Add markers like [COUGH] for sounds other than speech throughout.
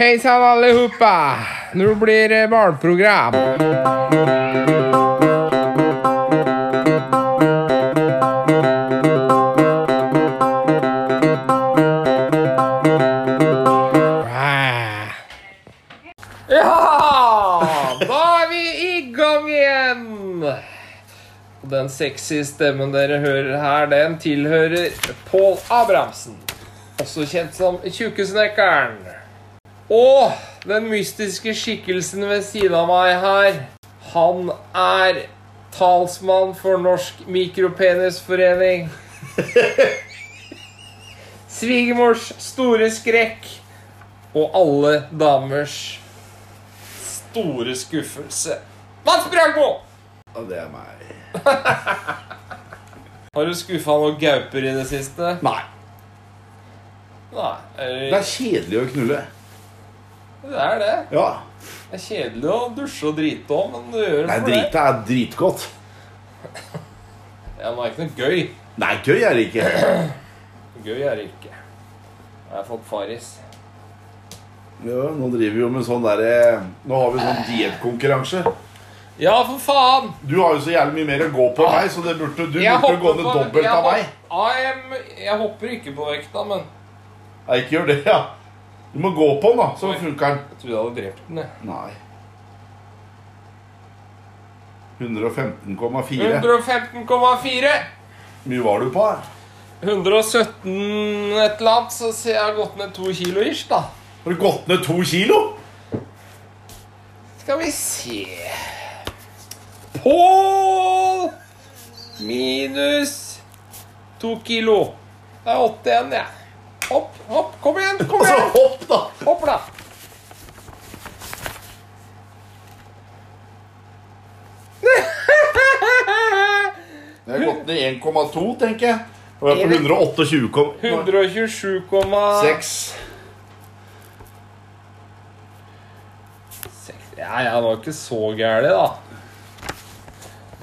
Hejsan allihopa! Nå blir det barnprogram. Ah. Ja! Da er vi i gang igjen! Den sexy stemmen dere hører her, den tilhører Pål Abrahamsen. Også kjent som Tjukkesnekkeren. Og den mystiske skikkelsen ved siden av meg her, han er talsmann for Norsk Mikropenisforening. [LAUGHS] Svigermors store skrekk og alle damers store skuffelse. Mats Bragmo! Og det er meg. [LAUGHS] Har du skuffa noen gauper i det siste? Nei. Nei. Det Er, kjedelig å knulle. Det er det. Ja. Det er kjedelig å dusje og drite òg, men du gjør det Nei, for det. drite er dritgodt. Ja, men det er ikke noe gøy. Nei, gøy er det ikke. Gøy er det ikke. Jeg har fått faris. Ja, nå driver vi jo med sånn derre Nå har vi sånn diettkonkurranse. Ja, for faen! Du har jo så jævlig mye mer å gå på enn meg, så det burde, du Jeg burde gå hopper ned på- dobbelt jeg av hop- meg. Ja, jeg, jeg hopper ikke på vekta, men Nei, ikke gjør det, ja. Du må gå på den, da, så funker den. jeg trodde jeg hadde drept den. jeg. Nei. 115,4. 115,4. mye var du på? her? 117 et eller annet, så ser jeg har gått ned to kilo ish, da. Har du gått ned to kilo? Skal vi se Pål minus to kilo. Det er 81, jeg. Hopp, hopp, kom igjen, kom igjen. Altså, hopp, da! Hopp, da. Det har gått ned 1,2, tenker jeg. Og jeg er på 128,6. 127,6 Ja, ja, det var ikke så gærent, da.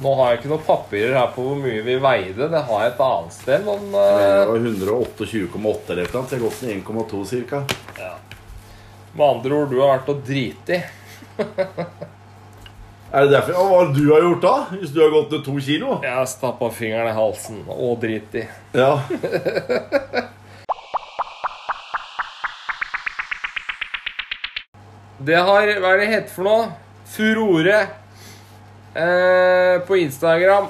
Nå har jeg ikke noen papirer her på hvor mye vi veide. Det har jeg et annet sted, men Det eh, var 128,8 eller noe. Jeg har gått ned 1,2 cirka. med andre ord, du har vært og driti. [LAUGHS] Er det derfor? Ja, Hva har du har gjort da? Hvis du har gått ned to kilo? Jeg har stappa fingeren i halsen og driti. Ja. [LAUGHS] Det har Hva er det heter for noe? Furore på Instagram.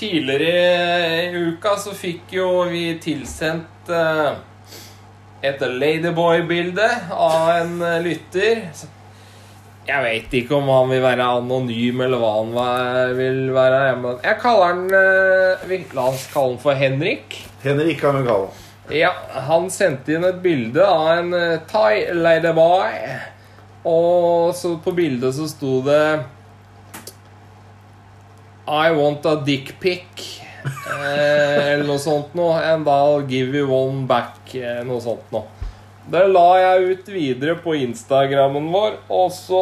Tidligere i uka så fikk jo vi tilsendt eh, et Ladyboy-bilde av en eh, lytter. Jeg vet ikke om han vil være anonym, eller hva han vil være. Jeg kaller han eh, La oss kalle han for Henrik. Henrik kan vi kalle han. Ja, han sendte inn et bilde av en Thai ladyboy. Og så på bildet så sto det I want a dick pic. Eh, eller noe sånt noe. And I'll give you one back. Eh, noe sånt noe. Det la jeg ut videre på Instagrammen vår, og så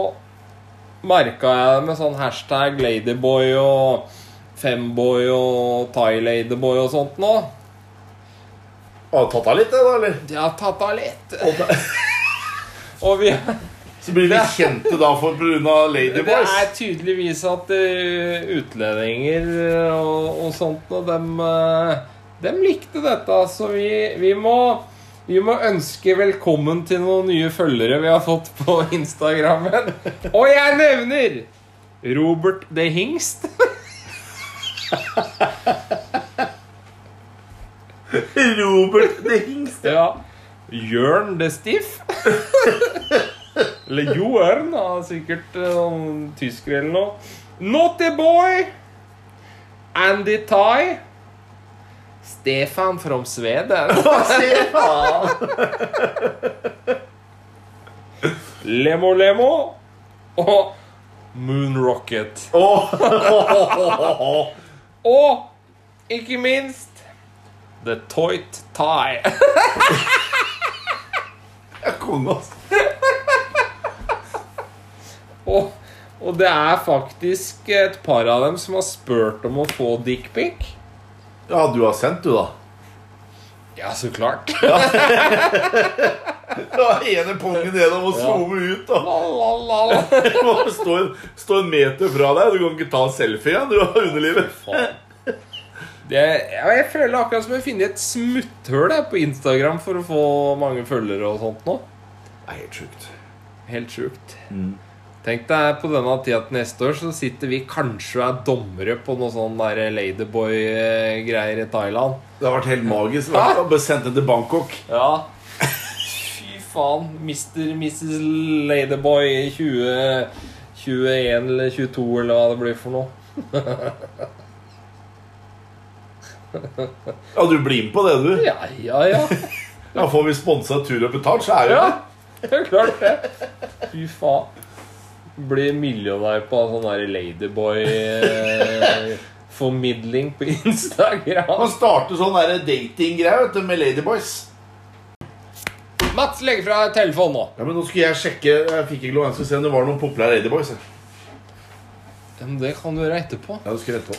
merka jeg det med sånn hashtag ladyboy og femboy og Thai ladyboy og sånt noe. Har du tatt av litt, det, da? eller? De har tatt av litt. Og [LAUGHS] vi, Så blir vi kjente da for pga. det Ladyboys. er tydeligvis at eh, utlendinger og, og sånt og dem, eh, dem likte dette, så vi, vi må vi må ønske velkommen til noen nye følgere vi har fått på Instagrammen. Og jeg nevner Robert the Hingst. Robert the Hingst. Ja. Jørn the Stiff. [LAUGHS] Eller Joern. Sikkert eh, noen tysker eller noe. Naughty Boy. Andy Tai Stefan from Sweden. Stefan! Lemo Lemo. Og Moon Rocket. Åh. Og ikke minst The Toit Tie. [LAUGHS] Konge, altså. Og, og det er faktisk et par av dem som har spurt om å få dickpic. Ja, du har sendt, du, da. Ja, så klart. Ja. Da ene pungen gjennom og zoome ut. Da. Lalalala. må stå, en- stå en meter fra deg. Du kan ikke ta en selfie igjen. Du har underlivet. Det, ja, jeg føler akkurat som jeg funnet et smutthull på Instagram for å få mange følgere og sånt nå. Det er helt sjukt. Helt sjukt. Tenk deg på denne tida til neste år så sitter vi kanskje og er dommere på noe sånn Ladyboy-greier i Thailand. Det har vært helt magisk. Å bare sendt til Bangkok. Ja. Fy faen. Mr. Mrs. Ladyboy 2021 eller 22 eller hva det blir for noe. [LAUGHS] Ja, du blir med på det, du. Ja, ja, ja. Ja, Får vi sponsa tur og betalt, så er jo Ja, det. det er klart det. Fy faen. Blir millionær på sånn der Ladyboy-formidling på Instagram. Man starter sånn datinggreie vet du, med Ladyboys. Mats legger fra telefonen nå. Ja, men Nå skulle jeg sjekke Jeg fikk ikke lov til å se om det var noen populære Ladyboys. Ja, Men det kan du gjøre etterpå. Ja, det skal jeg rette på.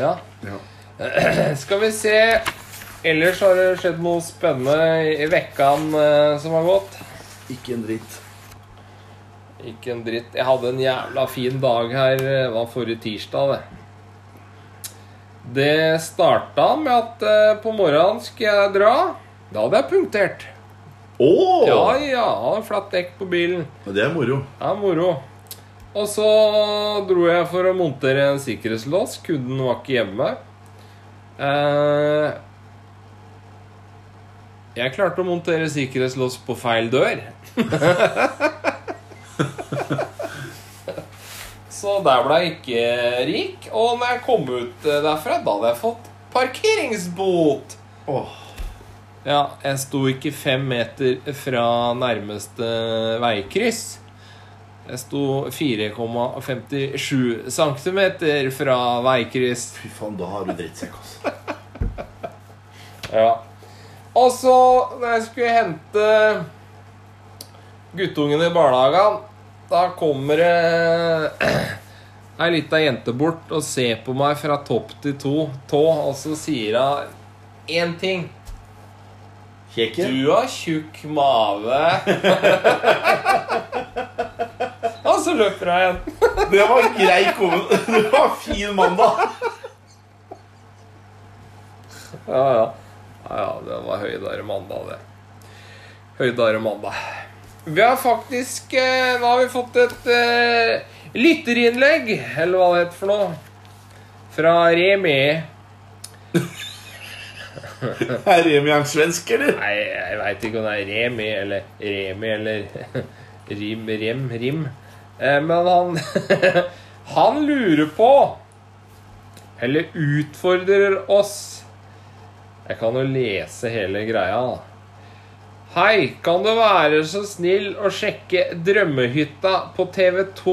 Ja. Ja. [CLEARS THROAT] Skal vi se Ellers har det skjedd noe spennende i vekkan eh, som har gått. Ikke en dritt. Ikke en dritt. Jeg hadde en jævla fin dag her. Det var forrige tirsdag, det. Det starta med at eh, på morgenen skal jeg dra. Da hadde jeg punktert. Oh! Ja, ja. Hadde flatt dekk på bilen. Det er moro. Det er moro. Og så dro jeg for å montere en sikkerhetslås. Kunden var ikke hjemme. Eh, jeg klarte å montere sikkerhetslås på feil dør. [LAUGHS] [LAUGHS] så der ble jeg ikke rik. Og når jeg kom ut eh, derfra, da hadde jeg fått parkeringsbot. Åh. Ja, jeg sto ikke fem meter fra nærmeste veikryss. Jeg sto 4,57 cm fra veikryss. Fy faen, da har du drittsekk, altså. [LAUGHS] Ja. Og så, når jeg skulle hente guttungen i barnehagen, da kommer det [CLEARS THROAT] ei lita jente bort og ser på meg fra topp til to, tå, og så sier hun én ting. Kjekke? Du har tjukk mage. [LAUGHS] og så løper hun igjen. [LAUGHS] Det var grei kommentar. [LAUGHS] Det var fin mandag. Ja, ja. Ja, ja, det var høydare mandag, det. Høydare mandag. Vi har faktisk eh, Nå har vi fått et uh, lytterinnlegg, eller hva det heter for noe, fra Remi. [LAUGHS] Er Remi han svensk, eller? Nei, jeg veit ikke om det er Remi eller Remi eller [LAUGHS] Rim, Rim, Rim. Eh, men han [LAUGHS] Han lurer på Eller utfordrer oss Jeg kan jo lese hele greia, da. Hei, kan du være så snill å sjekke Drømmehytta på TV2?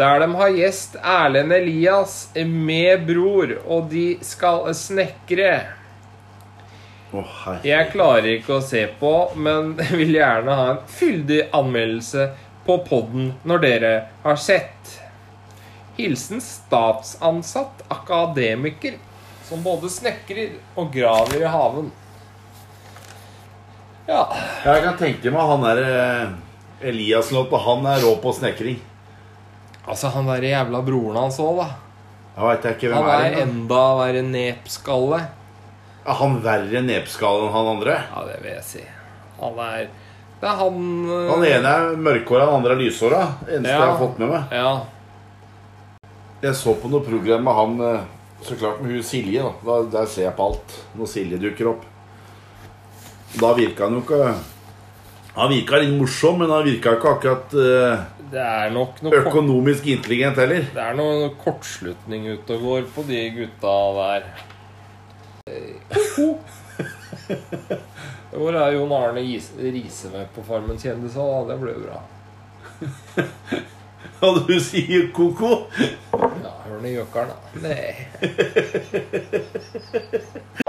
Der de har gjest Erlend Elias med bror, og de skal snekre. Oh. Jeg klarer ikke å se på, men [LAUGHS] vil gjerne ha en fyldig anmeldelse på podden når dere har sett. Hilsen statsansatt akademiker som både snekrer og graver i haven. Ja. Jeg kan tenke meg han der eh, Elias-låta. Han er rå på snekring. Altså, han derre jævla broren hans òg, da. Jeg vet ikke hvem Han er. er enda verre nepskalle. Er han verre nepskalle enn han andre? Ja, det vil jeg si. Han er Det er han øh, Han ene er mørkhåra, han andre er lyshåra. Eneste Ja. jeg har fått med meg. Ja. Jeg så på noe program med han eh, Så klart med hun Silje. da Der ser jeg på alt når Silje dukker opp. Da virka han jo ikke Han virka litt morsom, men han virka ikke akkurat uh, Det er nok noe økonomisk intelligent heller. Det er noe kortslutning ute og går på de gutta der. Hvor er Jon Arne Is- Riise med på Farmen kjendis? da? Det ble bra. [LAUGHS] Og du sier ko-ko? Ja, hør nå gjøkeren, da. Nei. [LAUGHS]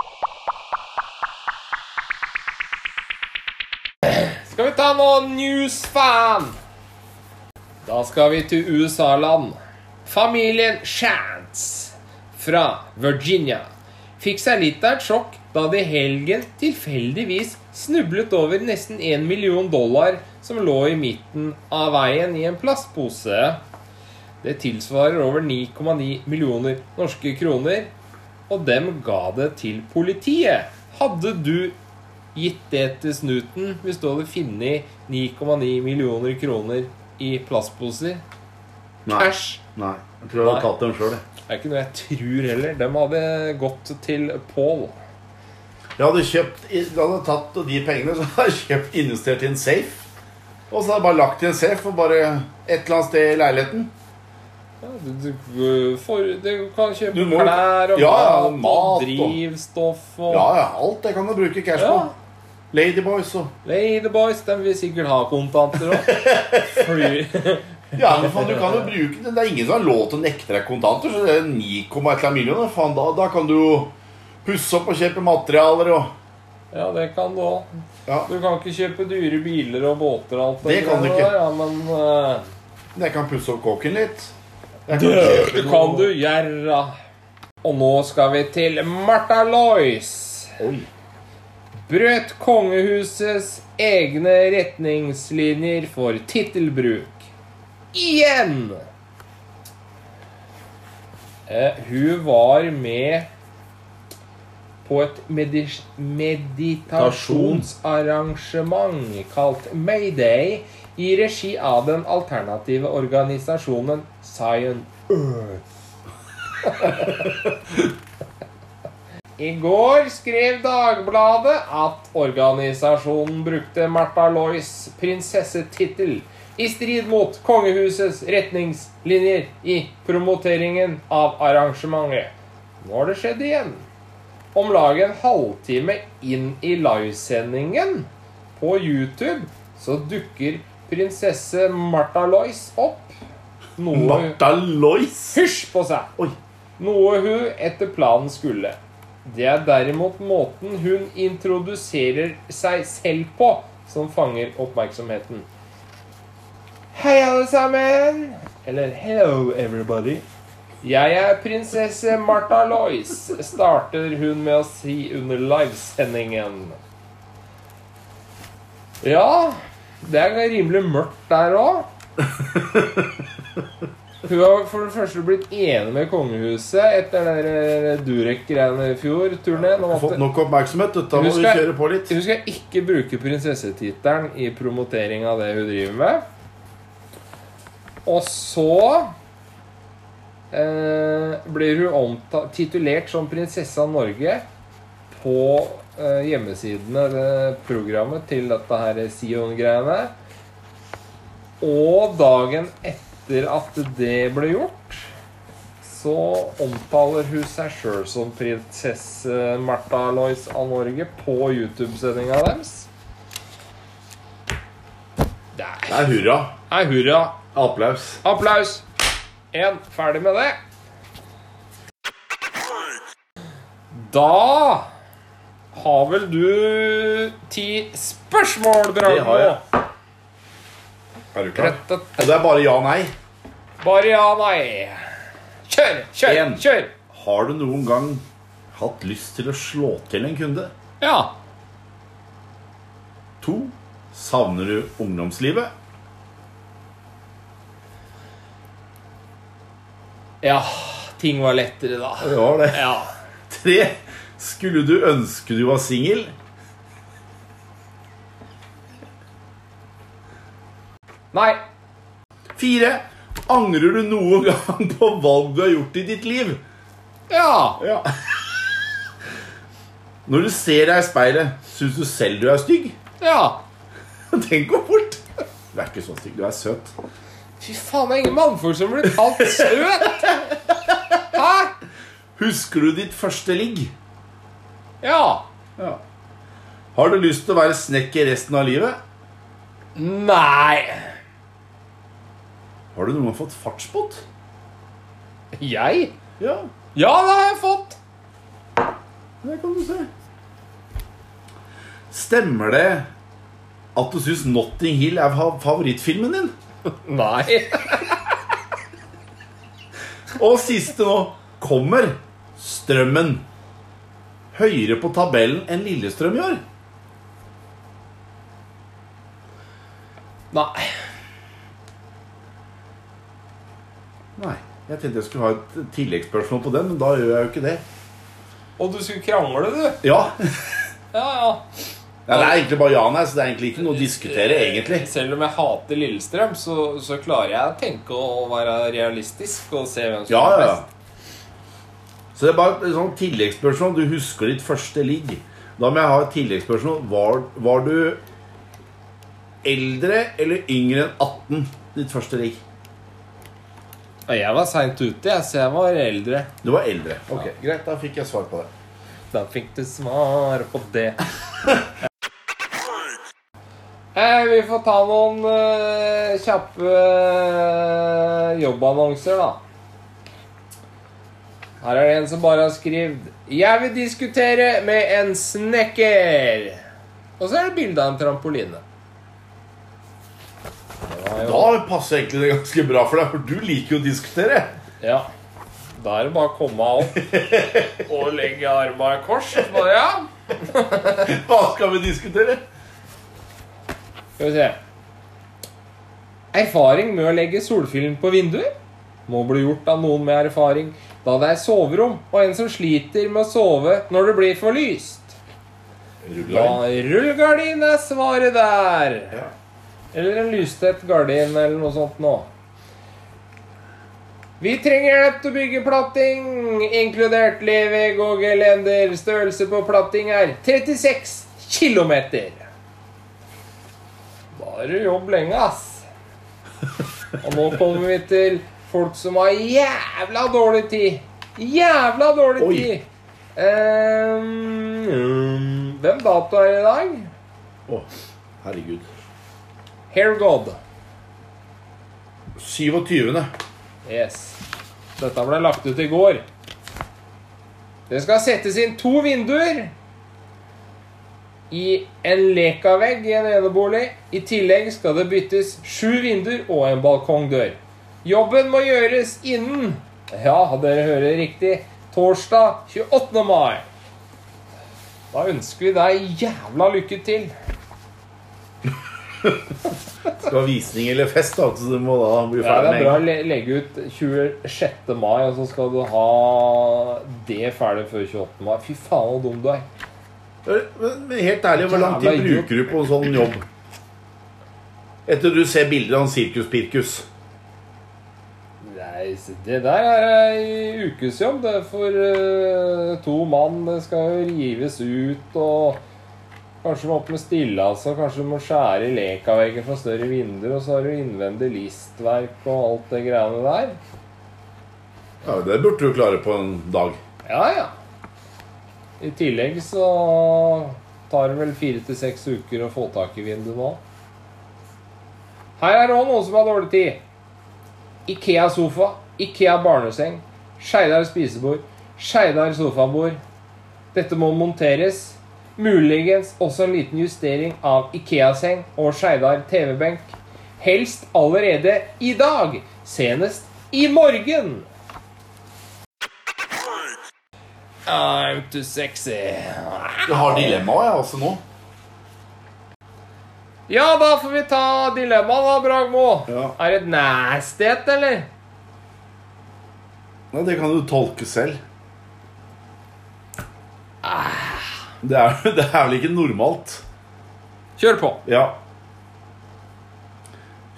Skal nå news? Da skal vi til USA-land. Familien Chance fra Virginia fikk seg litt av et sjokk da de helgen tilfeldigvis snublet over nesten 1 million dollar som lå i midten av veien i en plastpose. Det tilsvarer over 9,9 millioner norske kroner, og dem ga det til politiet. Hadde du gitt det til snuten hvis du hadde funnet 9,9 millioner kroner i plastposer? Nei. Cash. Nei. Jeg tror jeg hadde Nei. tatt dem sjøl. Det er ikke noe jeg tror heller. De hadde gått til Paul. Jeg hadde kjøpt Jeg hadde tatt de pengene Så hadde jeg kjøpt investert i en safe. Og så hadde jeg bare lagt i en safe og bare et eller annet sted i leiligheten. Ja, du, du, for, du kan kjøpe Du må- klær og Ja, mat, og drivstoff og Ja, ja. Alt det kan du bruke cash Ja. Ladyboys og Ladyboys, de vil sikkert ha kontanter òg. [LAUGHS] Ja, men faen, du kan jo bruke det. Det er ingen som har lov til å nekte deg kontanter. Så det er 9, et eller millioner. Faen, da, da kan du jo pusse opp og kjøpe materialer og Ja, det kan du òg. Ja, Du kan ikke kjøpe dyre biler og båter og alt Det det kan du ikke. Der, ja, men uh... jeg kan pusse opp kåken litt. Jeg Det noe- kan du gjøre. Og nå skal vi til Martha Lois. Oi. Brøt kongehusets egne retningslinjer for tittelbruk. Igjen! Eh, hun var med på et medis meditasjonsarrangement kalt Mayday i regi av den alternative organisasjonen Science Earth. [LAUGHS] I går skrev Dagbladet at organisasjonen brukte Martha Lois prinsessetittel i strid mot kongehusets retningslinjer i promoteringen av arrangementet. Nå har det skjedd igjen. Om lag en halvtime inn i livesendingen på YouTube så dukker prinsesse Martha Lois opp. Noe Martha Lois. Hysj på seg! Oi. Noe hun etter planen skulle. Det er derimot måten hun introduserer seg selv på, som fanger oppmerksomheten. Hei, alle sammen! Eller hello, everybody. Jeg er prinsesse Martha Lois, starter hun med å si under livesendingen. Ja, det er rimelig mørkt der òg. [LAUGHS] Hun har for det første blitt enig med kongehuset etter den der Durek-greiene i fjor. Turneen. Ja, fått nok oppmerksomhet. Da må vi kjøre på litt. Hun skal ikke bruke prinsessetittelen i promotering av det hun driver med. Og så eh, blir hun omta- titulert som prinsesse av Norge på eh, hjemmesidene, det programmet til dette her Sion-greiene. Og dagen etter at det ble gjort, så omtaler hun seg sjøl som prinsesse Martha Lois av Norge på YouTube-sendinga deres. Det er hurra. Det er hurra. Applaus. Applaus. En, ferdig med det. Da har vel du ti spørsmål, Bragmo? Det har jeg. Er du klar? Og det er bare ja nei. Bare ja, nei. Kjør, kjør, En. kjør. Har du noen gang hatt lyst til å slå til en kunde? Ja. To. Savner du ungdomslivet? Ja, ting var lettere da. Det var det. Ja. Tre. Skulle du ønske du var singel? Nei. Fire. Angrer du noen gang [LAUGHS] på valg du har gjort i ditt liv? Ja. Ja. Når du ser deg i speilet, syns du selv du er stygg? Ja. Den går fort. Du er ikke så stygg. Du er søt. Fy faen, det er ingen mannfolk som blir kalt søt. Hæ? Husker du ditt første ligg? Ja. Ja. Har du lyst til å være snekker resten av livet? Nei. Har du noen gang fått fartsbot? Jeg? Ja, Ja, det har jeg fått. det kan du se. Stemmer det at du syns Notting Hill er favorittfilmen din? [LAUGHS] Nei. [LAUGHS] Og siste nå kommer Strømmen. høyere på tabellen enn Lillestrøm i år? Nei. Nei. Jeg tenkte jeg skulle ha et tilleggsspørsmål på den, men da gjør jeg jo ikke det. Og du skulle krangle, du? Ja. Ja, ja. ja det er egentlig bare ja nei, så det er egentlig ikke noe å diskutere, egentlig. Selv om jeg hater Lillestrøm, så, så klarer jeg å tenke og være realistisk og se hvem som Ja, er ja. best. Så det er bare et sånt tilleggsspørsmål. Du husker ditt første ligg. Da må jeg ha et tilleggsspørsmål. Var, var du eldre eller yngre enn 18 ditt første ligg? Ja, Jeg var seint ute, jeg, så jeg var eldre. Du var eldre. Ok, Greit, da fikk jeg svar på det. Da fikk du svar på det. eh, vi får ta noen uh, kjappe uh, jobbannonser, da. Her er det en som bare har skrevet 'Jeg vil diskutere med en snekker'. Og så er det bilde av en trampoline. Jo- Da passer egentlig det ganske bra for deg, for du liker jo å diskutere. Ja. Da er det bare å komme opp [LAUGHS] og legge armene i kors. Så bare, ja. [LAUGHS] Hva skal vi diskutere? Skal vi se. Erfaring med å legge solfilm på vinduer må bli gjort av noen med erfaring, da det er soverom og en som sliter med å sove når det blir for lyst. Da rullegardin er svaret der. Ja. Eller en lystett gardin eller noe sånt nå. Vi trenger hjelp til å bygge platting, inkludert levegg og gelender. Størrelse på platting er 36 kilometer. Da er det jobb lenge, ass. Og nå kommer vi til folk som har jævla dårlig tid. Jævla dårlig Oi. tid. Um, hvem dato er det i dag? Å, herregud. Hair God. 27. Yes. Dette ble lagt ut i går. Det skal settes inn to vinduer i en lekavegg i en enebolig. I tillegg skal det byttes sju vinduer og en balkongdør. Jobben må gjøres innen Ja, dere hører riktig. Torsdag 28. mai. Da ønsker vi deg jævla lykke til. [LAUGHS] Skal ha visning eller fest, da, så du må da bli ferdig med Ja, det er bra å le- legge ut 26. mai, og så skal du ha det ferdig før 28. mai. Fy faen, så dum du er. Men, men helt ærlig, hvor lang tid bruker du på en sånn jobb? Etter du ser bilder av en sirkus-pirkus. Nei, det der er ei ukesjobb. Det er for uh, to mann. Det skal jo rives ut og Kanskje du må opp med stille altså. kanskje du må skjære i lekaveggen for større vinduer, og så har du innvendig listverk og alt det greiene der. Ja, Det burde du klare på en dag. Ja, ja. I tillegg så tar det vel fire til seks uker å få tak i vinduet nå. Her er det òg noen som har dårlig tid. Ikea-sofa, Ikea barneseng, Skeidar spisebord, Skeidar sofabord. Dette må monteres. Muligens også en liten justering av Ikea-seng og Skeidar TV-benk. Helst allerede i dag. Senest i morgen. I'm too sexy. Du har dilemmaet, jeg, også nå. Ja, da får vi ta dilemmaet, da, Bragmo. Ja. Er det et nastighet, eller? Nei, det kan du tolke selv. Det er, [LAUGHS] det er vel ikke normalt. Kjør på. Ja.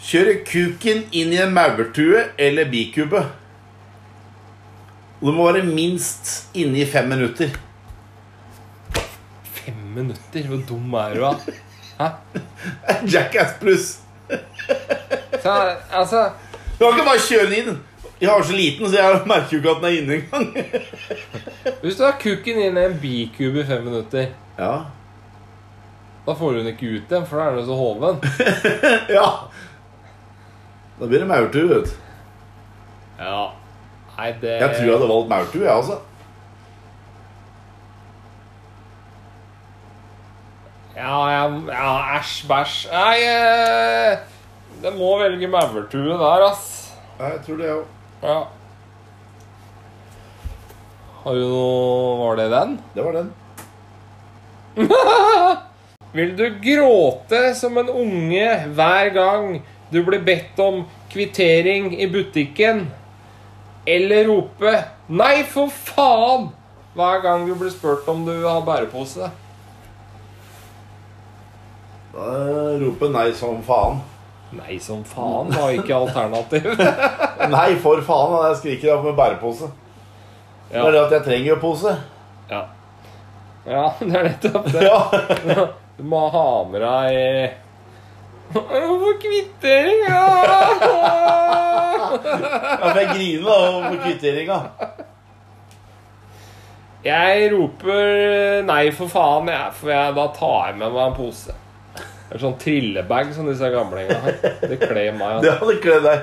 Kjøre kuken inn i en maurtue eller bikube. Og det må være minst inne i fem minutter. Fem minutter? Hvor dum er du, da? Hæ? [LAUGHS] Jackass pluss. Altså Du kan ikke bare kjøre den inn. Jeg har så liten, så jeg merker jo ikke at den er inne engang. [LAUGHS] Hvis du har kukken inn i en bikube i fem minutter, Ja. da får du den ikke ut igjen, for da er den så hoven. [LAUGHS] ja. Da blir det maurtue, vet du. Ja. Nei, det Jeg tror jeg hadde valgt maurtue, jeg, altså. Ja, ja, ja æsj, bæsj. Nei, eh, det må velge maurtue der, ass. Nei, jeg tror det, òg. Ja. Har du noe Var det den? Det var den. [LAUGHS] Vil du gråte som en unge hver gang du blir bedt om kvittering i butikken? Eller rope 'nei, for faen' hver gang du blir spurt om du har bærepose? Da roper nei som faen. Nei som faen var ikke alternativ. [LAUGHS] [LAUGHS] Nei, for faen. Jeg skriker da med bærepose. Det er det at jeg trenger jo pose. Ja. ja, det er nettopp det. [LAUGHS] Ja. Du må ha med deg Hvorfor kvittering, ja? Ja, for jeg griner da over kvitteringa. Jeg roper nei for faen, jeg, for jeg, da tar jeg med meg en pose. Det er sånn trillebag som disse gamlingene har. Det kler meg. [LAUGHS] Det Altså. hadde kledd deg.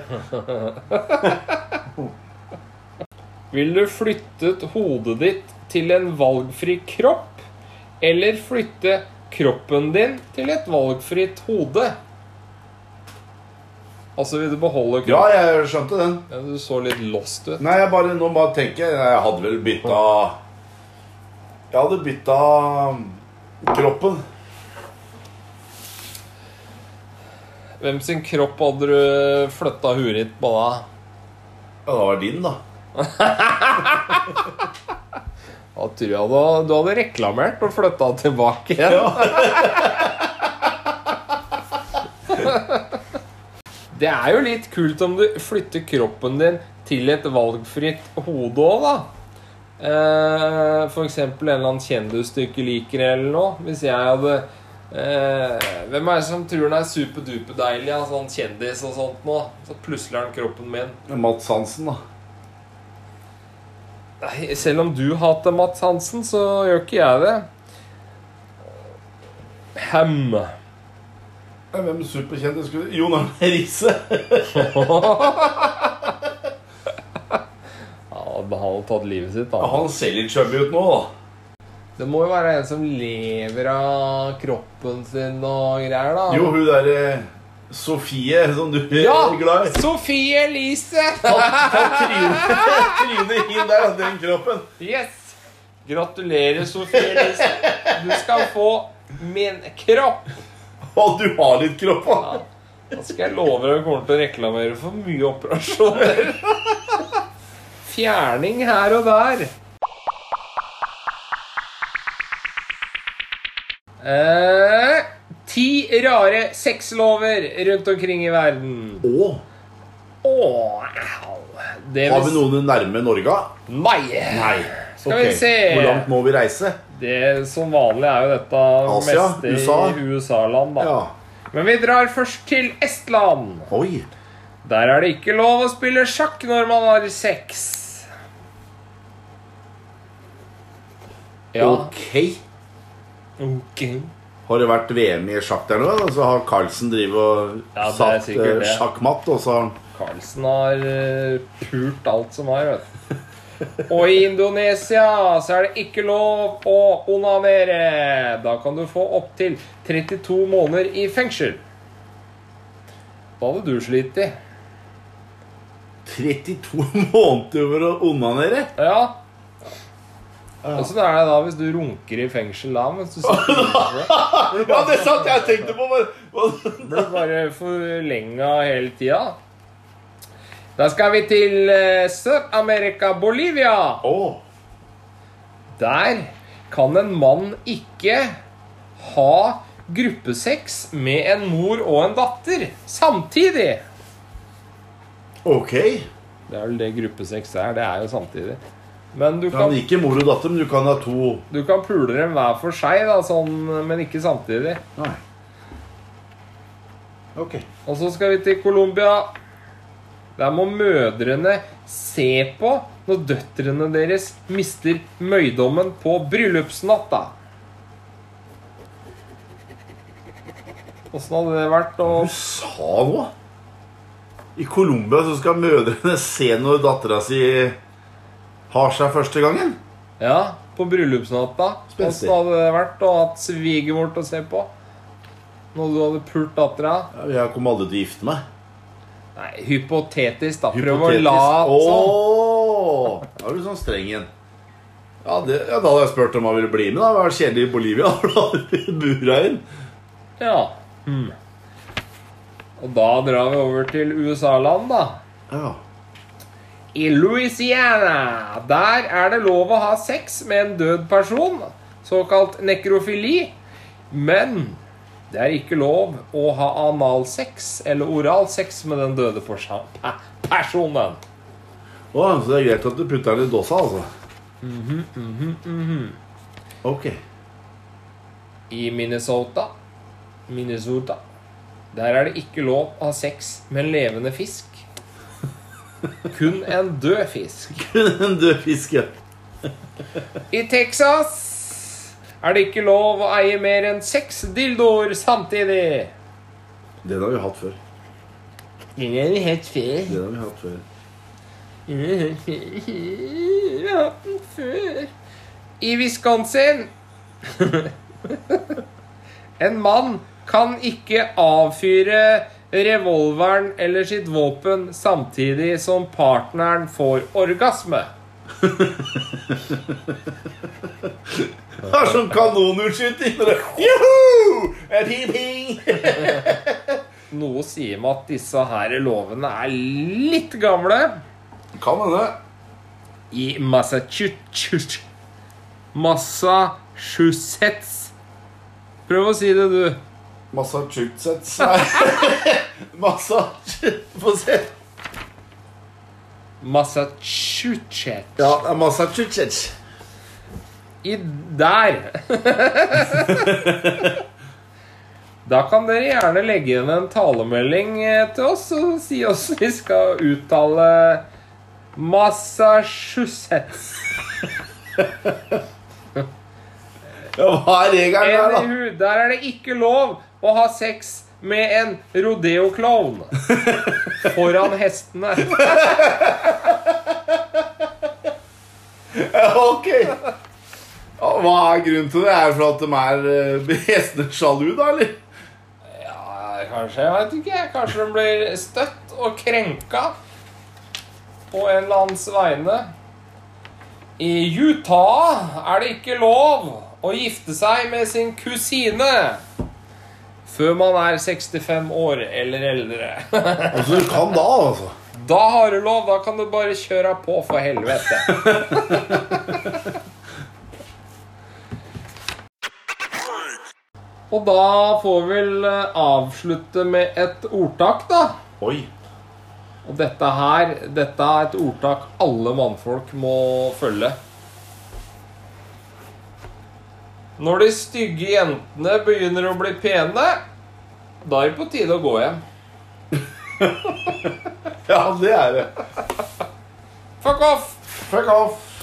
[LAUGHS] Vil du flyttet hodet ditt til en valgfri kropp, eller flytte kroppen din til et valgfritt hode? Altså, vil du beholde kroppen? Ja, jeg skjønte den. Ja, du så litt lost ut. Nei, jeg bare, nå bare tenker jeg Jeg hadde vel bytta Jeg hadde bytta kroppen. Hvem sin kropp hadde du flytta huet ditt på da? Ja, det var din, da. [LAUGHS] Da tror jeg du, du hadde reklamert og flytta tilbake igjen. [LAUGHS] Det er jo litt kult om du flytter kroppen din til et valgfritt hode òg, da. Eh, eksempel en eller annen kjendis du ikke liker, eller noe. Hvis jeg hadde eh, Hvem er det som tror han er superduperdeilig, ja, sånn kjendis og sånt nå? Så plutselig er han kroppen min. Mats Hansen, da. Nei, selv om du hater Mats Hansen, så gjør ikke jeg det. Hem. Hvem superkjendis skulle Jon Arne Riise. [LAUGHS] Han hadde tatt livet sitt, Ja, da. Han ser litt chubby ut nå, da. Det må jo være en som lever av kroppen sin og greier, da. Jo, hun derre Sofie, som du Ja! er glad i. Sofie Elise! Trynet inn der, den kroppen. Yes! Gratulerer, Sofie Elise. Du skal få min kropp. Og du har litt kropp, da. Ja. Da skal jeg love deg vi kommer til å reklamere for mye operasjoner. [LAUGHS] Fjerning her og der. Eh, ti rare sexlover rundt omkring i verden. Å, Åh, au. Det har vil vi noen nærme Norge? Nei. Nei. Skal vi Ok. se. Hvor langt må vi reise? Det Som vanlig er jo dette Asia? meste USA? i USA-land, da. Ja. Men vi drar først til Estland. Oi. Der er det ikke lov å spille sjakk når man har sex. Ja. Ok. Ok. Har det vært VM i sjakk der nå? Og Så har Carlsen drivet og Ja, satt sikkert eh, sjakkmatt, og så Carlsen har eh, pult alt som er, vet du. Og i Indonesia så er det ikke lov å onanere. Da kan du få opptil 32 måneder i fengsel. Hva hadde du slitt i. 32 [LAUGHS] måneder over å onanere. Ja. Åssen er det da hvis du runker i fengsel da? Mens du sitter [LAUGHS] inne? Ja, det satt jeg tenkte på. Bare, du Blir bare forlenga hele tida. Da skal vi til eh, Sør-Amerika, Bolivia. Oh. Der kan en mann ikke ha gruppesex med en mor og en datter samtidig. ok. Det er vel det gruppesex er. Det er jo samtidig. Men du Kan kan, ikke mor og datter, men du kan ha to du kan pule dem hver for seg, da, sånn, men ikke samtidig. Nei. Ok. Og så skal vi til Colombia. Der må mødrene se på når døtrene deres mister møydommen på bryllupsnatta. Åssen hadde det vært å Du sa noe. I Colombia så skal mødrene se når dattera si har seg første gangen. Ja, på bryllupsnatta. Spenstig. Hvordan hadde det vært å ha svigermor til å se på? Når du hadde pult dattera? Ja, jeg kom aldri til å gifte meg. Nei, hypotetisk, da. Prøv å Hypotetisk. som. sånn. Åh, Da er du sånn streng igjen. Ja, det, ja, Da hadde jeg spurt om han ville bli med. da Vært var kjedelig i Bolivia. [LAUGHS] Da hadde bura inn. Ja. Hmm. Og da drar vi over til USA-land, da. Ja. I Louisiana der er det lov å ha sex med en død person, såkalt nekrofili. Men det er ikke lov å ha analsex eller oralsex med den døde personen. Å, så det er greit at du putter den i dåsa, altså. Ok. I Minnesota Minnesota Der er det ikke lov å ha sex med en levende fisk. Kun en død fisk. [LAUGHS] Kun en død fisk, ja. I Texas er det ikke lov å eie mer enn seks dildoer samtidig. Den har vi hatt før. Den har vi hatt før. Den har vi hatt før. Vi har hatt den før. I Wisconsin [LAUGHS] En mann kan ikke avfyre revolveren eller sitt våpen samtidig som partneren får orgasme. [LAUGHS] Det er sånn kanonutskyting. [LAUGHS] Noe sier meg at disse her lovene er litt gamle. Kan hende. I Massachusetts Massachusetts Prøv å si det, du. Massachusetts Nei. [LAUGHS] Massachusetts Få se. Massachusetts. Ja, Massachusetts. I der [LAUGHS] Da kan dere gjerne legge igjen en talemelding eh, til oss og si oss vi skal uttale Massachusetts. Ja, hva er regelen der, da? Der er det ikke lov å ha sex med en rodeo-klovn foran hestene. Ok. Hva er grunnen til det? Er det for at de er uh, [LAUGHS] hestene sjalu, da, eller? Ja, kanskje. Jeg vet ikke. Kanskje de blir støtt og krenka på en eller annens vegne. I Utah er det ikke lov å gifte seg med sin kusine før man er 65 år eller eldre. [LAUGHS] Altså, du kan da, altså. Da har du lov. Da kan du bare kjøre på, for helvete. [LAUGHS] Og da får vi vel eh, avslutte med et ordtak, da. Oi. Og dette her, dette er et ordtak alle mannfolk må følge. Når de stygge jentene begynner å bli pene, da er det på tide å gå hjem. [LAUGHS] Ja, det er det. Fuck off! Fuck off.